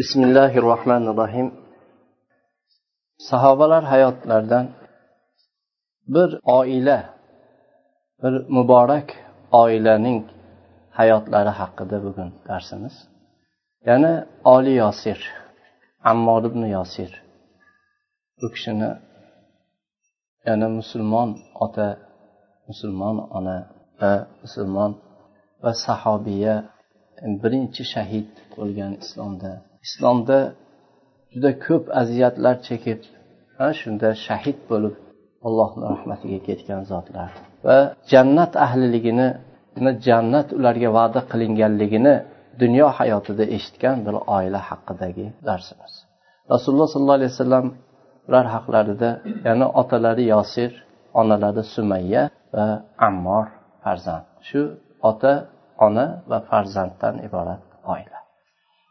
bismillahi rohmanir rohim sahobalar hayotlaridan bir oila bir muborak oilaning hayotlari haqida bugun darsimiz. Ya'ni oli yosir ammor ibn yosir. U kishini yana musulmon ota musulmon ona va musulmon va sahobiya birinchi shahid bo'lgan islomda islomda juda ko'p aziyatlar chekib ana shunda shahid bo'lib allohni rahmatiga ketgan zotlar. Va jannat ahliligini jannat ularga va'da qilinganligini dunyo hayotida eshitgan bir oila haqidagi darsimiz. Rasululloh sollallohu alayhi vasallam ular haqlarida ya'ni otalari yosir onalari sumayya va ammor farzand. Shu ota ona va farzanddan iborat oila.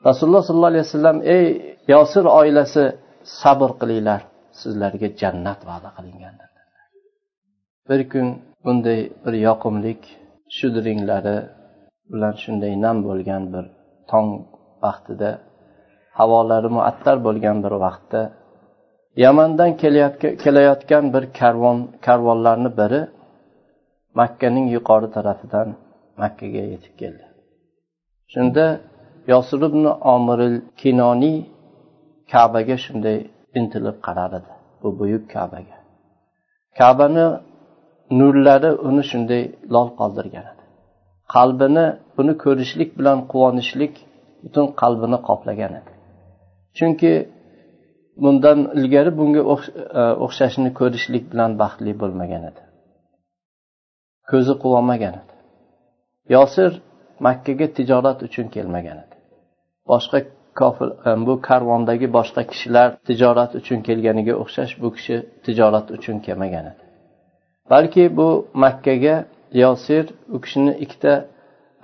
Rasululloh sollallohu alayhi vasallam ey yosir oilasi sabr qilinglar. Sizlarga jannat va'da qilingan. Bir kun bunday bir yoqimlik shudringlari bilan shunday nam bo'lgan bir tong vaqtida havolari muattar bo'lgan bir vaqtda yamandan kelayotgan bir karvon karvonlarni biri makkaning yuqori tarafidan makkaga yetib keldi. Shunda yosir ibn omiril kinoniy kabaga shunday intilib qarar edi bu buyuk kabaga. Kabani nurlari uni shunday lol qoldirgan edi. Qalbini buni ko'rishlik bilan quvonishlik butun qalbini qoplagan edi. Chunki bundan ilgari bunga e, o'xshashini ko'rishlik bilan baxtli bo'lmagan edi. Ko'zi quvonmagan edi. Yosir makkaga tijorat uchun kelmagan edi. Boshqa kofir e, bu karvondagi boshqa kishilar tijorat uchun kelganiga o'xshash bu kishi tijorat uchun kelmagan edi. Balki bu makkaga yosir u kishini ikkita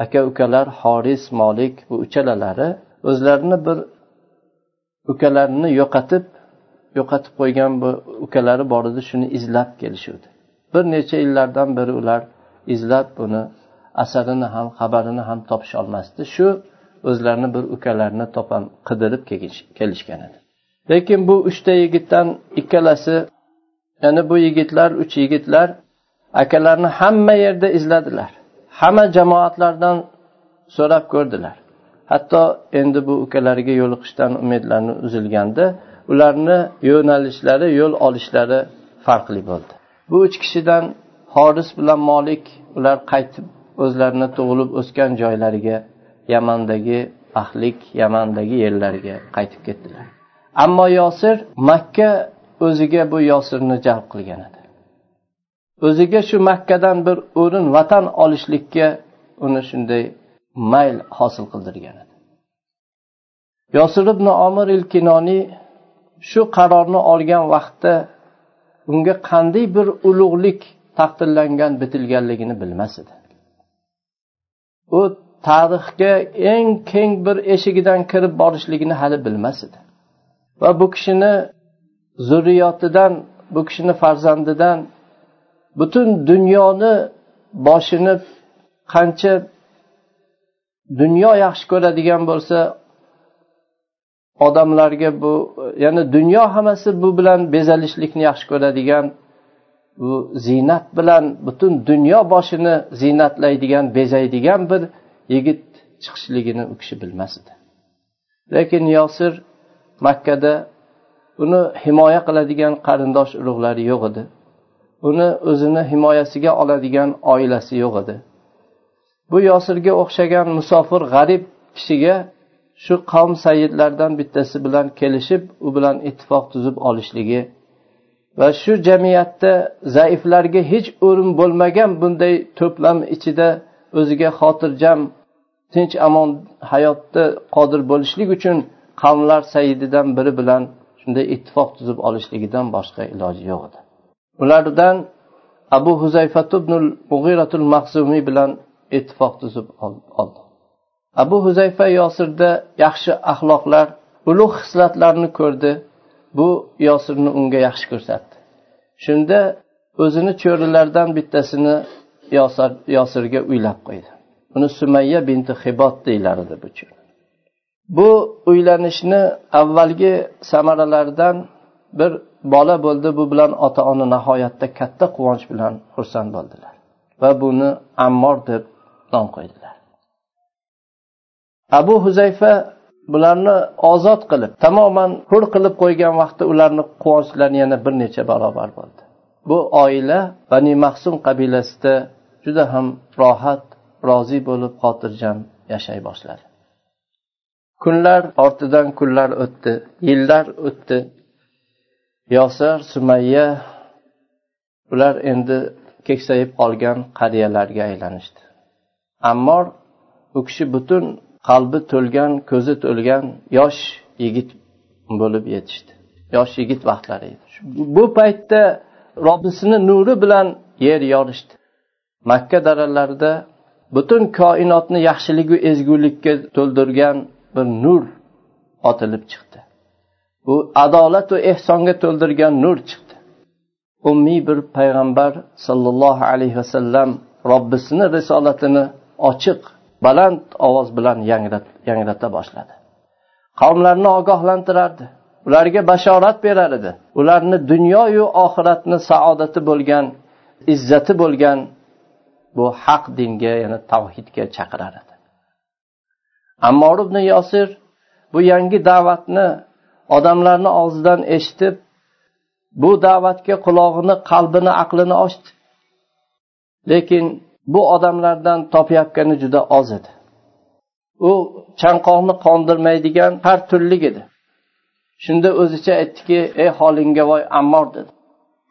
aka ukalar horis molik bu uchalalari o'zlarini bir ukalarini yo'qotib yo'qotib qo'ygan bu ukalari bor edi shuni izlab kelishuvdi. Bir necha yillardan beri ular izlab buni asarini ham xabarini ham topisholmasdi shu o'zlarini bir ukalarini topam qidirib kelishgan edi. Lekin bu uchta yigitdan ikkalasi ya'ni bu yigitlar uch yigitlar akalarni hamma yerda izladilar. Hamma jamoatlardan so'rab ko'rdilar. Hatto endi bu ukalariga yo'liqishdan umidlarini uzilganda ularni yo'nalishlari yo'l olishlari farqli bo'ldi. Bu uch kishidan horis bilan molik ular qaytib o'zlarini tug'ilib o'sgan joylariga yamandagi ahlik yamandagi yerlarga qaytib ketdilar. Ammo yosir makka o'ziga bu yosirni jalb qilgan edi. O'ziga shu makkadan bir o'rin vatan olishlikka uni shunday mayl hosil qildirgan edi. Yosir ibn omir il kinoniy shu qarorni olgan vaqtda unga qanday bir ulug'lik taqdirlangan bitilganligini bilmas edi. U tarixga eng keng bir eshigidan kirib borishligini hali bilmas edi. Va bu kishini zurriyotidan bu kishini farzandidan butun dunyoni boshini qancha dunyo yaxshi ko'radigan bo'lsa odamlarga bu ya'ni dunyo hammasi bu bilan bezalishlikni yaxshi ko'radigan bu ziynat bilan butun dunyo boshini ziynatlaydigan bezaydigan bir yigit chiqishligini u kishi bilmas edi. Lekin yosir makkada uni himoya qiladigan qarindosh urug'lari yo'q edi. Uni o'zini himoyasiga oladigan oilasi yo'q edi. Bu yosirga o'xshagan musofir g'arib kishiga shu qavm sayidlaridan bittasi bilan kelishib u bilan ittifoq tuzib olishligi va shu jamiyatda zaiflarga hech o'rin bo'lmagan bunday to'plam ichida o'ziga xotirjam tinch amon hayotda qodir bo'lishlik uchun qavmlar saididan biri bilan shunday ittifoq tuzib olishligidan boshqa iloji yo'q edi. Ulardan abu huzayfatubnul mug'iratul mahzumiy bilan ittifoq tuzib oldi. Abu huzayfa yosirda yaxshi axloqlar ulug' hislatlarni ko'rdi. Bu yosirni unga yaxshi ko'rsatdi. Shunda o'zini cho'rilaridan bittasini yosirga uylab qo'ydi. Uni sumayya binti hibot deyilar edi bu bu uylanishni avvalgi samaralaridan bir bola bo'ldi. Bu bilan ota ona nihoyatda katta quvonch bilan xursand bo'ldilar va buni ammor deb nom qo'ydilar. Abu huzayfa bularni ozod qilib tamoman hur qilib qo'ygan vaqtda ularni quvonchlari yana bir necha barobar bo'ldi. Bu oila bani mahsum qabilasida juda ham rohat rozi bo'lib xotirjam yashay boshladi. Kunlar ortidan kunlar o'tdi yillar o'tdi. Yosir sumayya ular endi keksayib qolgan qariyalarga aylanishdi. Ammor u kishi butun qalbi to'lgan ko'zi to'lgan yosh yigit bo'lib yetishdi. Yosh yigit vaqtlari edi. Bu paytda robbisini nuri bilan yer yorishdi. Makka daralarida butun koinotni yaxshiligu ezgulikka to'ldirgan bir nur otilib chiqdi. Bu adolat va ehsonga to'ldirgan nur chiqdi. Ummiy bir payg'ambar sollallohu alayhi vasallam robbisini risolatini ochiq baland ovoz bilan yangrata boshladi. Qavmlarni ogohlantirardi. Ularga bashorat berar edi ularni dunyoyu oxiratni saodati bo'lgan izzati bo'lgan bu haq dinga yana tavhidga chaqirar edi ammor ibn yosir bu yangi da'vatni odamlarni og'zidan eshitib bu da'vatga qulog'ini qalbini aqlini ochdi. Lekin bu odamlardan topayotgani juda oz edi. U chanqoqni qondirmaydigan har turlik edi. Shunda o'zicha aytdiki ey holingga voy ammor dedi.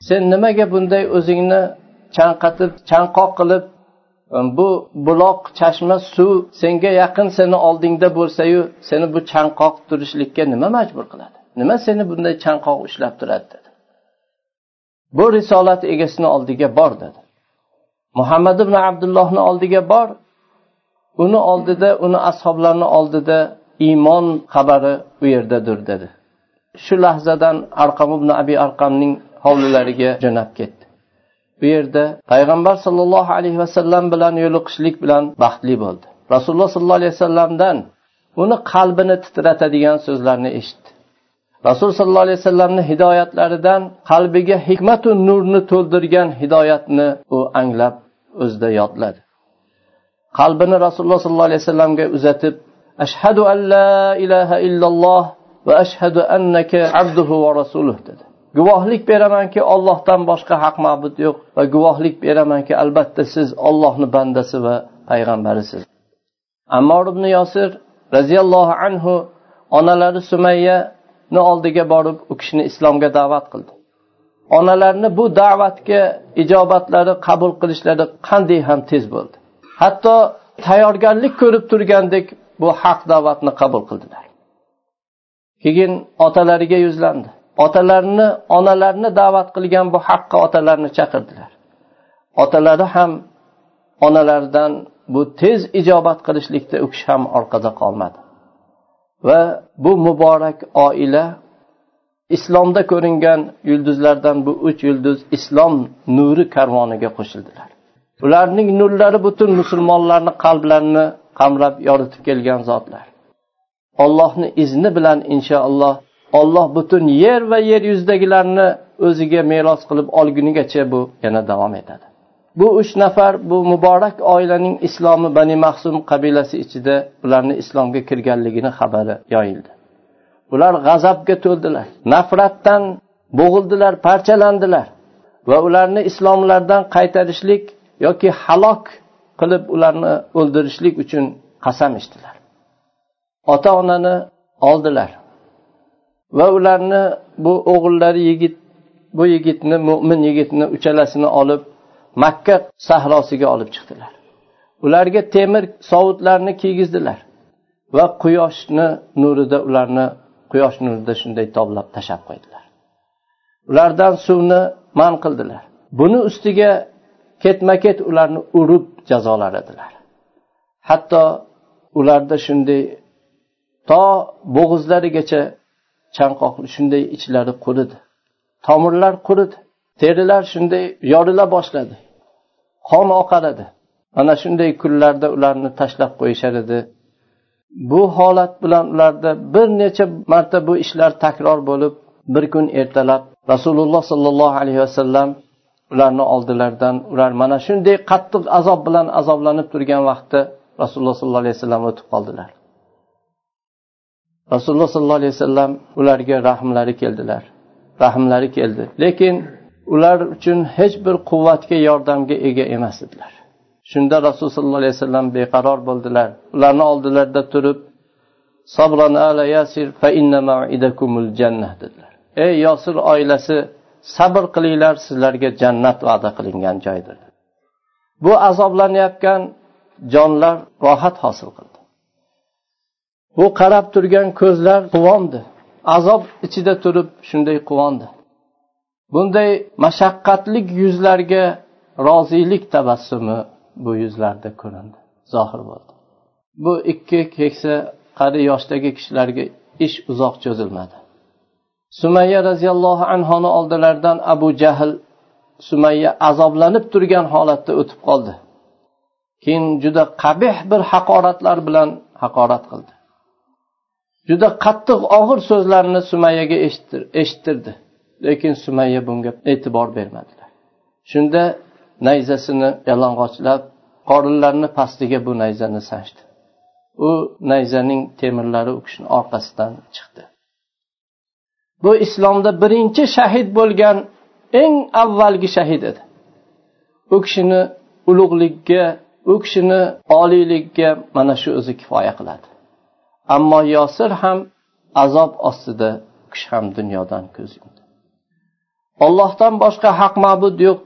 Sen nimaga bunday o'zingni chanqatib chanqoq qilib bu buloq chashma suv senga yaqin seni oldingda bo'lsayu seni bu chanqoq turishlikka nima majbur qiladi? Nima seni bunday chanqoq ushlab turadi dedi. Bu risolat egasini oldiga bor dedi. Muhammad ibn abdullohni oldiga bor. Uni oldida uni ashoblarini oldida iymon xabari u yerdadir dedi. Shu lahzadan arqam ibn abi arqamning hovlilariga jo'nab ketdi. Bu yerda payg'ambar sollallohu alayhi vasallam bilan yo'liqishlik bilan baxtli bo'ldi. Rasululloh sollallohu alayhi vasallamdan uni qalbini titratadigan so'zlarni eshitdi. Rasul sollallohu alayhi vasallamni hidoyatlaridan qalbiga hikmatu nurni to'ldirgan hidoyatni u anglab o'zida yodladi. Qalbini rasululloh sollallohu alayhi vasallamga uzatib ashhadu an la ilaha illalloh va ashhadu annaka abduhu va rasuluh dedi. Guvohlik beramanki ollohdan boshqa haq ma'bud yo'q va guvohlik beramanki albatta siz ollohni bandasi va payg'ambarisiz. Ammor ibn yosir roziyallohu anhu onalari sumayyani oldiga borib u kishini islomga da'vat qildi. Onalarni bu da'vatga ijobatlari qabul qilishlari qanday ham tez bo'ldi. Hatto tayyorgarlik ko'rib turgandek bu haq da'vatni qabul qildilar. Keyin otalariga yuzlandi. Otalarini onalarini da'vat qilgan bu haqqa otalarini chaqirdilar. Otalari ham onalaridan bu tez ijobat qilishlikda u kishi ham orqada qolmadi. Va bu muborak oila islomda ko'ringan yulduzlardan bu uch yulduz islom nuri karvoniga qo'shildilar. Ularning nurlari butun musulmonlarni qalblarini qamrab yoritib kelgan zotlar. Allohni izni bilan inshaalloh olloh butun yer va yer yuzidagilarni o'ziga meros qilib olgunigacha bu yana davom etadi. Bu uch nafar bu muborak oilaning islomi bani mahsum qabilasi ichida ularni islomga kirganligini xabari yoyildi. Ular g'azabga to'ldilar nafratdan bo'g'ildilar parchalandilar va ularni islomlardan qaytarishlik yoki halok qilib ularni o'ldirishlik uchun qasam ichdilar. Ota onani oldilar. Va ularni bu o'g'illari yigit bu yigitni mo'min yigitni uchalasini olib makka sahrosiga olib chiqdilar. Ularga temir sovutlarni kiygizdilar va quyoshni nurida ularni quyosh nurida shunday toblab tashlab qo'ydilar. Ulardan suvni man qildilar. Buni ustiga ketma ket ularni urib jazoladilar. Hatto ularda shunday to bo'g'izlarigacha chanqoq shunday ichlari quridi. Tomirlar quridi. Terilar shunday yorila boshladi. Qon oqaradi. Ana shunday kunlarda ularni tashlab qo'yishar edi. Bu holat bilan ularda bir necha marta bu ishlar takror bo'lib bir kun ertalab rasululloh sollallohu alayhi vasallam ularni oldilaridan ular mana shunday qattiq azob bilan azoblanib turgan vaqtda rasululloh sollallohu alayhi vasallam o'tib qoldilar. Rasululloh sollallohu alayhi vasallam ularga rahmlari keldilar. Rahmlari keldi. Lekin ular uchun hech bir quvvatga yordamga ega emas edilar. Shunda rasululloh sollallohu alayhi vasallam beqaror bo'ldilar. Ularni oldilarida turib dedilar. Ey yosir oilasi sabr qilinglar sizlarga jannat va'da qilingan joydir. Bu azoblanayotgan jonlar rohat hosil qildi. Bu qarab turgan ko'zlar quvondi. Azob ichida turib shunday quvondi. Bunday mashaqqatlik yuzlarga rozilik tabassumi bu yuzlarda ko'rindi zohir bo'ldi. Bu ikki keksa qari yoshdagi kishilarga ish uzoq cho'zilmadi. Sumayya roziyallohu anhoni oldilaridan abu jahl sumayya azoblanib turgan holatda o'tib qoldi. Keyin juda qabih bir haqoratlar bilan haqorat qildi. Juda qattiq og'ir so'zlarni sumayyaga eshittirdi. Lekin sumayya bunga e'tibor bermadilar. Shunda nayzasini yalang'ochlab qorinlarini pastiga bu nayzani sanchdi. U nayzaning temirlari u kishini orqasidan chiqdi. Bu islomda birinchi shahid bo'lgan eng avvalgi shahid edi. U kishini ulug'likka u kishini oliylikka mana shu o'zi kifoya qiladi. Ammo yosir ham azob ostida u kishi ham dunyodan ko'z yumdi. Ollohdan boshqa haq ma'bud yo'q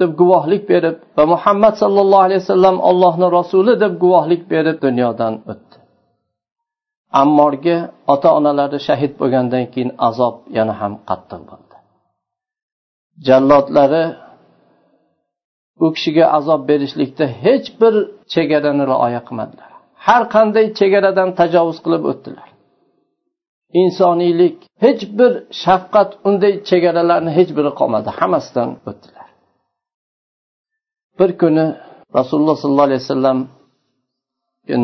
deb guvohlik berib va muhammad sollallohu alayhi vasallam ollohni rasuli deb guvohlik berib dunyodan o'tdi. Ammorga ota onalari shahid bo'lgandan keyin azob yana ham qattiq bo'ldi. Jallodlari u kishiga azob berishlikda hech bir chegarani rioya qilmadilar. Har qanday chegaradan tajovuz qilib o'tdilar. Insoniylik hech bir shafqat unday chegaralarni hech biri qolmadi. Hammasidan o'tdilar. Bir kuni rasululloh sollallohu alayhi vasallam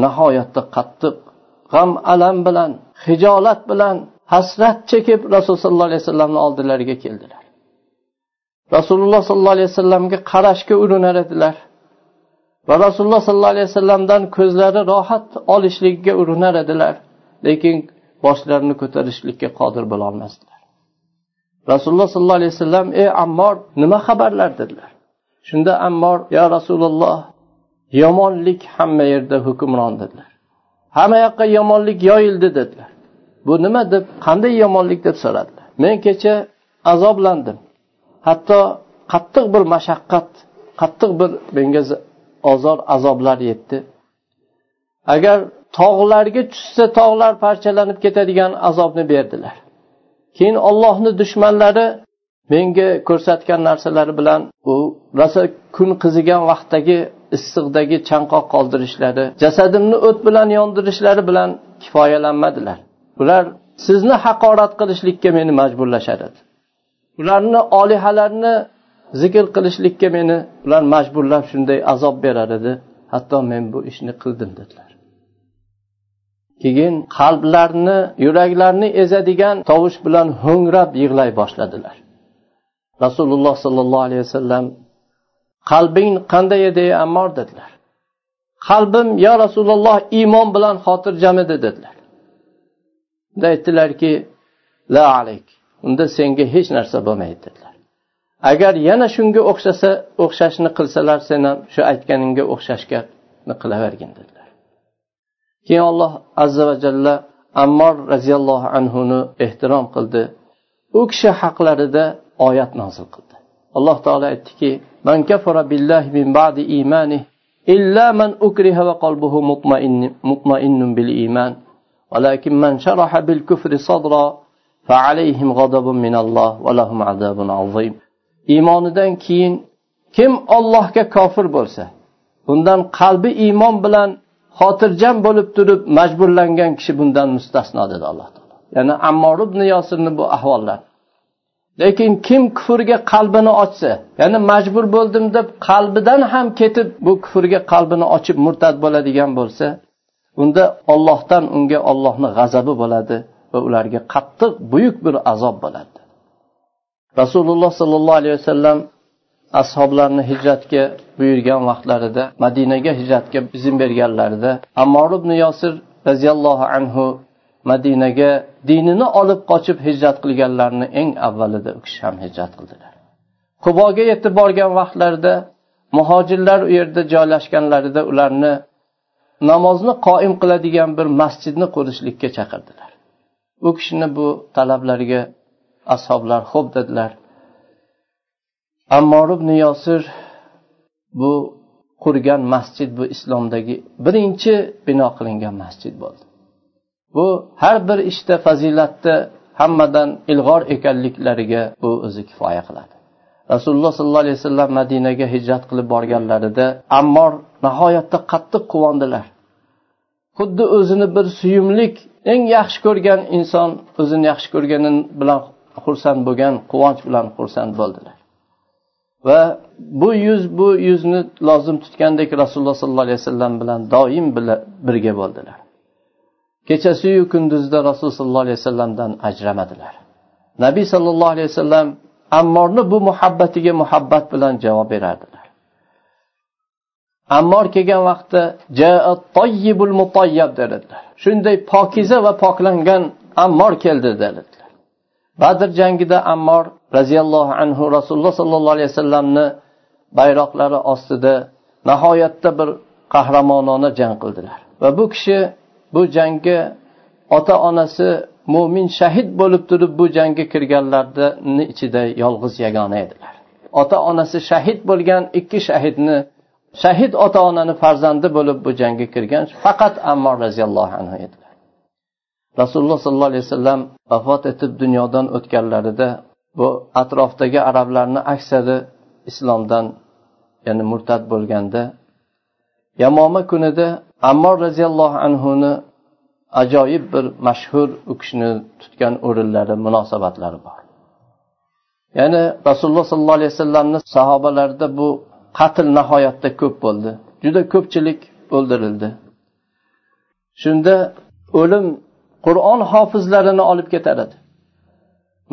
nihoyatda qattiq g'am alam bilan hijolat bilan hasrat chekib rasululloh sollallohu alayhi vasallamni oldilariga keldilar. Rasululloh sollallohu alayhi vasallamga qarashga urinar edilar. Va rasululloh sollallohu alayhi vasallamdan ko'zlari rohat olishlikka urinar edilar lekin boshlarini ko'tarishlikka qodir bo'lolmasdilar rasululloh sollallohu alayhi vasallam ey ammor nima xabarlar? dedilar. Shunda ammor yo rasululloh yomonlik hamma yerda hukmron dedilar. Hamma yoqqa yomonlik yoyildi dedilar. Bu nima deb qanday yomonlik? deb so'radilar. Men kecha azoblandim. Hatto qattiq bir mashaqqat qattiq bir menga ozor azoblar yetdi. Agar tog'larga tushsa tog'lar parchalanib ketadigan azobni berdilar. Keyin ollohni dushmanlari menga ko'rsatgan narsalari bilan u rosa kun qizigan vaqtdagi issiqdagi chanqoq qoldirishlari jasadimni o't bilan yondirishlari bilan kifoyalanmadilar. Ular sizni haqorat qilishlikka meni majburlashar edi ularni olihalarini zikr qilishlikka meni ular majburlab shunday azob berar edi hatto men bu ishni qildim dedilar. Keyin qalblarni yuraklarni ezadigan tovush bilan ho'ngrab yig'lay boshladilar. Rasululloh sollallohu alayhi vasallam qalbing qanday edi ey ammor? dedilar. Qalbim yo rasululloh iymon bilan xotirjam edi dedilar. Unda aytdilarki la alayk unda senga hech narsa bo'lmaydi dedilar. agar yana shunga o'xshasa o'xshashni qilsalar sen ham shu aytganingga o'xshashga qilavergin dedilar keyin alloh azza va jalla ammor roziyallohu anhuni ehtirom qildi u kishi haqlarida oyat nozil qildi alloh taolo aytdiki من كفر بالله من بعد إيمانه إلا من أكره وقلبه مطمئن, مطمئن بالإيمان ولكن من شرح بالكفر صدرا فعليهم غضب من الله ولهم عذاب عظيم iymonidan keyin kim ollohga kofir bo'lsa bundan qalbi iymon bilan xotirjam bo'lib turib majburlangan kishi bundan mustasno dedi alloh taolo. Ya'ni ammor ibn yosirni bu ahvollar. Lekin kim kufrga qalbini ochsa ya'ni majbur bo'ldim deb qalbidan ham ketib bu kufrga qalbini ochib murtad bo'ladigan bo'lsa unda ollohdan unga ollohni g'azabi bo'ladi va ularga qattiq buyuk bir azob bo'ladi. Rasululloh sollallohu alayhi vasallam ashoblarni hijratga buyurgan vaqtlarida madinaga hijratga izn berganlarida ammor ibn yosir roziyallohu anhu madinaga dinini olib qochib hijrat qilganlarni eng avvalida u kishi ham hijrat qildilar. Quboga yetib borgan vaqtlarida muhojirlar u yerda joylashganlarida ularni namozni qoim qiladigan bir masjidni qurishlikka chaqirdilar. U kishini bu talablariga ashoblar xo'p dedilar. Ammor ibn yosir bu qurgan masjid bu islomdagi birinchi bino qilingan masjid bo'ldi. Bu har bir ishda fazilatda hammadan ilg'or ekanliklariga bu o'zi kifoya qiladi. Rasululloh sollallohu alayhi vasallam madinaga hijrat qilib borganlarida ammor nihoyatda qattiq quvondilar. Xuddi o'zini bir suyumlik eng yaxshi ko'rgan inson o'zini yaxshi ko'rgani bilan xursand bo'lgan quvonch bilan xursand bo'ldilar. Va bu yuz bu yuzni lozim tutgandek rasululloh sollallohu alayhi vasallam bilan doim birga bo'ldilar. Kechasiyu kunduzda rasululloh sollallohu alayhi vasallamdan ajramadilar. Nabiy sollallohu alayhi vasallam ammorni bu muhabbatiga muhabbat bilan javob berardilar. Ammor kelgan vaqtda dedilar. Shunday pokiza va poklangan ammor keldi dedilar. Badr jangida ammor roziyallohu anhu rasululloh sollallohu alayhi vasallamni bayroqlari ostida nihoyatda bir qahramonona jang qildilar. Va bu kishi bu jangga ota onasi mo'min shahid bo'lib turib bu jangga kirganlarni ichida yolg'iz yagona edilar. Ota onasi shahid bo'lgan ikki shahidni shahid ota onani farzandi bo'lib bu jangga kirgan faqat ammor roziyallohu anhu edilar rasululloh sollallohu alayhi vasallam vafot etib dunyodan o'tganlarida bu atrofdagi arablarni aksari islomdan ya'ni murtad bo'lganda yamoma kunida ammor roziyallohu anhuni ajoyib bir mashhur u kishini tutgan o'rinlari munosabatlari bor. Ya'ni rasululloh sollallohu alayhi vasallamni sahobalarida bu qatl nihoyatda ko'p bo'ldi. Juda ko'pchilik o'ldirildi. Shunda o'lim qur'on hofizlarini olib ketar edi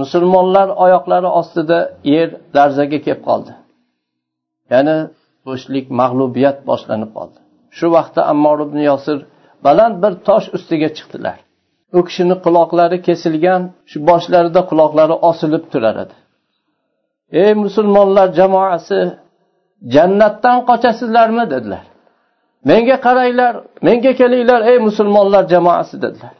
musulmonlar oyoqlari ostida yer larzaga kelib qoldi. Ya'ni bo'shlik mag'lubiyat boshlanib qoldi. Shu vaqtda ammor ibn yosir baland bir tosh ustiga chiqdilar. U kishini quloqlari kesilgan shu boshlarida quloqlari osilib turar edi. Ey musulmonlar jamoasi jannatdan qochasizlarmi? dedilar. Menga qaranglar menga kelinglar ey musulmonlar jamoasi dedilar.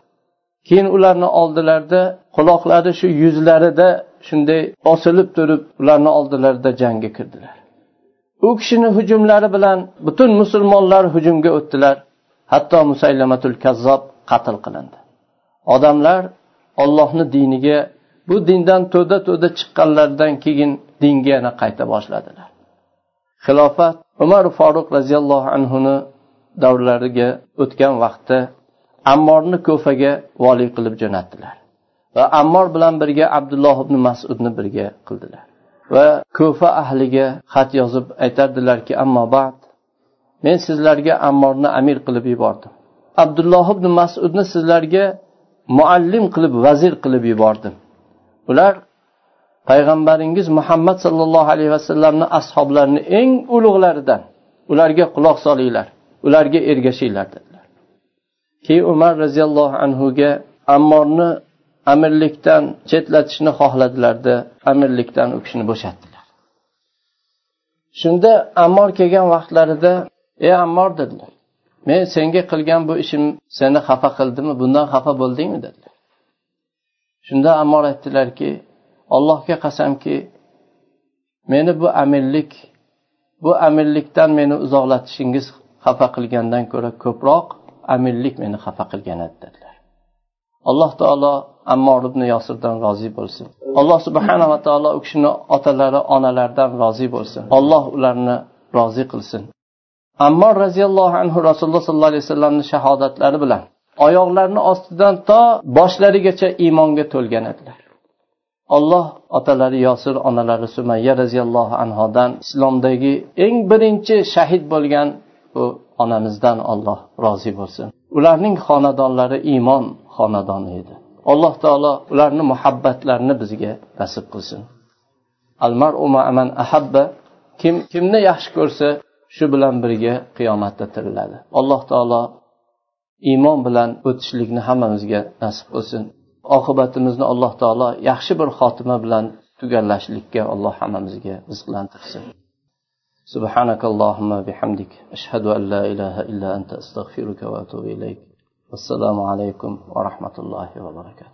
Keyin ularni oldilarida quloqlari shu yuzlarida shunday osilib turib ularni oldilarida jangga kirdilar. U kishini hujumlari bilan butun musulmonlar hujumga o'tdilar. Hatto musaylamatul kazzob qatl qilindi. Odamlar ollohni diniga bu dindan to'da to'da chiqqanlaridan keyin dinga yana qayta boshladilar. Xilofat umar foruq roziyallohu anhuni davrlariga o'tgan vaqtda ammorni ko'faga voliy qilib jo'natdilar va ammor bilan birga abdulloh ibn masudni birga qildilar. Va ko'fa ahliga xat yozib aytardilarki ammo bad men sizlarga ammorni amir qilib yubordim. Abdulloh ibn masudni sizlarga muallim qilib vazir qilib yubordim. Ular payg'ambaringiz muhammad sollallohu alayhi vasallamni ashoblarini eng ulug'laridan ularga quloq solinglar ularga ergashinglar dedi. Keyin umar roziyallohu anhuga ammorni amirlikdan chetlatishni xohladilarda amirlikdan u kishini bo'shatdilar. Shunda ammor kelgan vaqtlarida ey ammor dedilar. Men senga qilgan bu ishim seni xafa qildimi? Bundan xafa bo'ldingmi? dedilar. Shunda ammor aytdilarki allohga qasamki meni bu amirlik bu amirlikdan meni uzoqlatishingiz xafa qilgandan ko'ra ko'proq aminlik meni xafa qilgan edi dedilar. Alloh taolo ammor ibn yosirdan rozi bo'lsin. Alloh subhanava taolo u kishini otalari onalaridan rozi bo'lsin. Alloh ularni rozi qilsin. Ammor roziyallohu anhu rasululloh sollallohu alayhi vasallamni shahodatlari bilan oyoqlarini ostidan to boshlarigacha iymonga to'lgan edilar. Alloh otalari yosir onalari sumayya roziyallohu anhodan islomdagi eng birinchi shahid bo'lgan bu onamizdan olloh rozi bo'lsin. Ularning xonadonlari iymon xonadoni edi. Alloh taolo ularni muhabbatlarini bizga nasib qilsin. Man ahabba kim kimni yaxshi ko'rsa shu bilan birga qiyomatda tiriladi. Alloh taolo iymon bilan o'tishlikni hammamizga nasib qilsin. Oqibatimizni alloh taolo yaxshi bir xotima bilan tugallashlikka alloh hammamizga rizqlantirsin. سبحانك اللهم بحمدك أشهد أن لا إله إلا أنت أستغفرك وأتوب إليك. والسلام عليكم ورحمة الله وبركاته.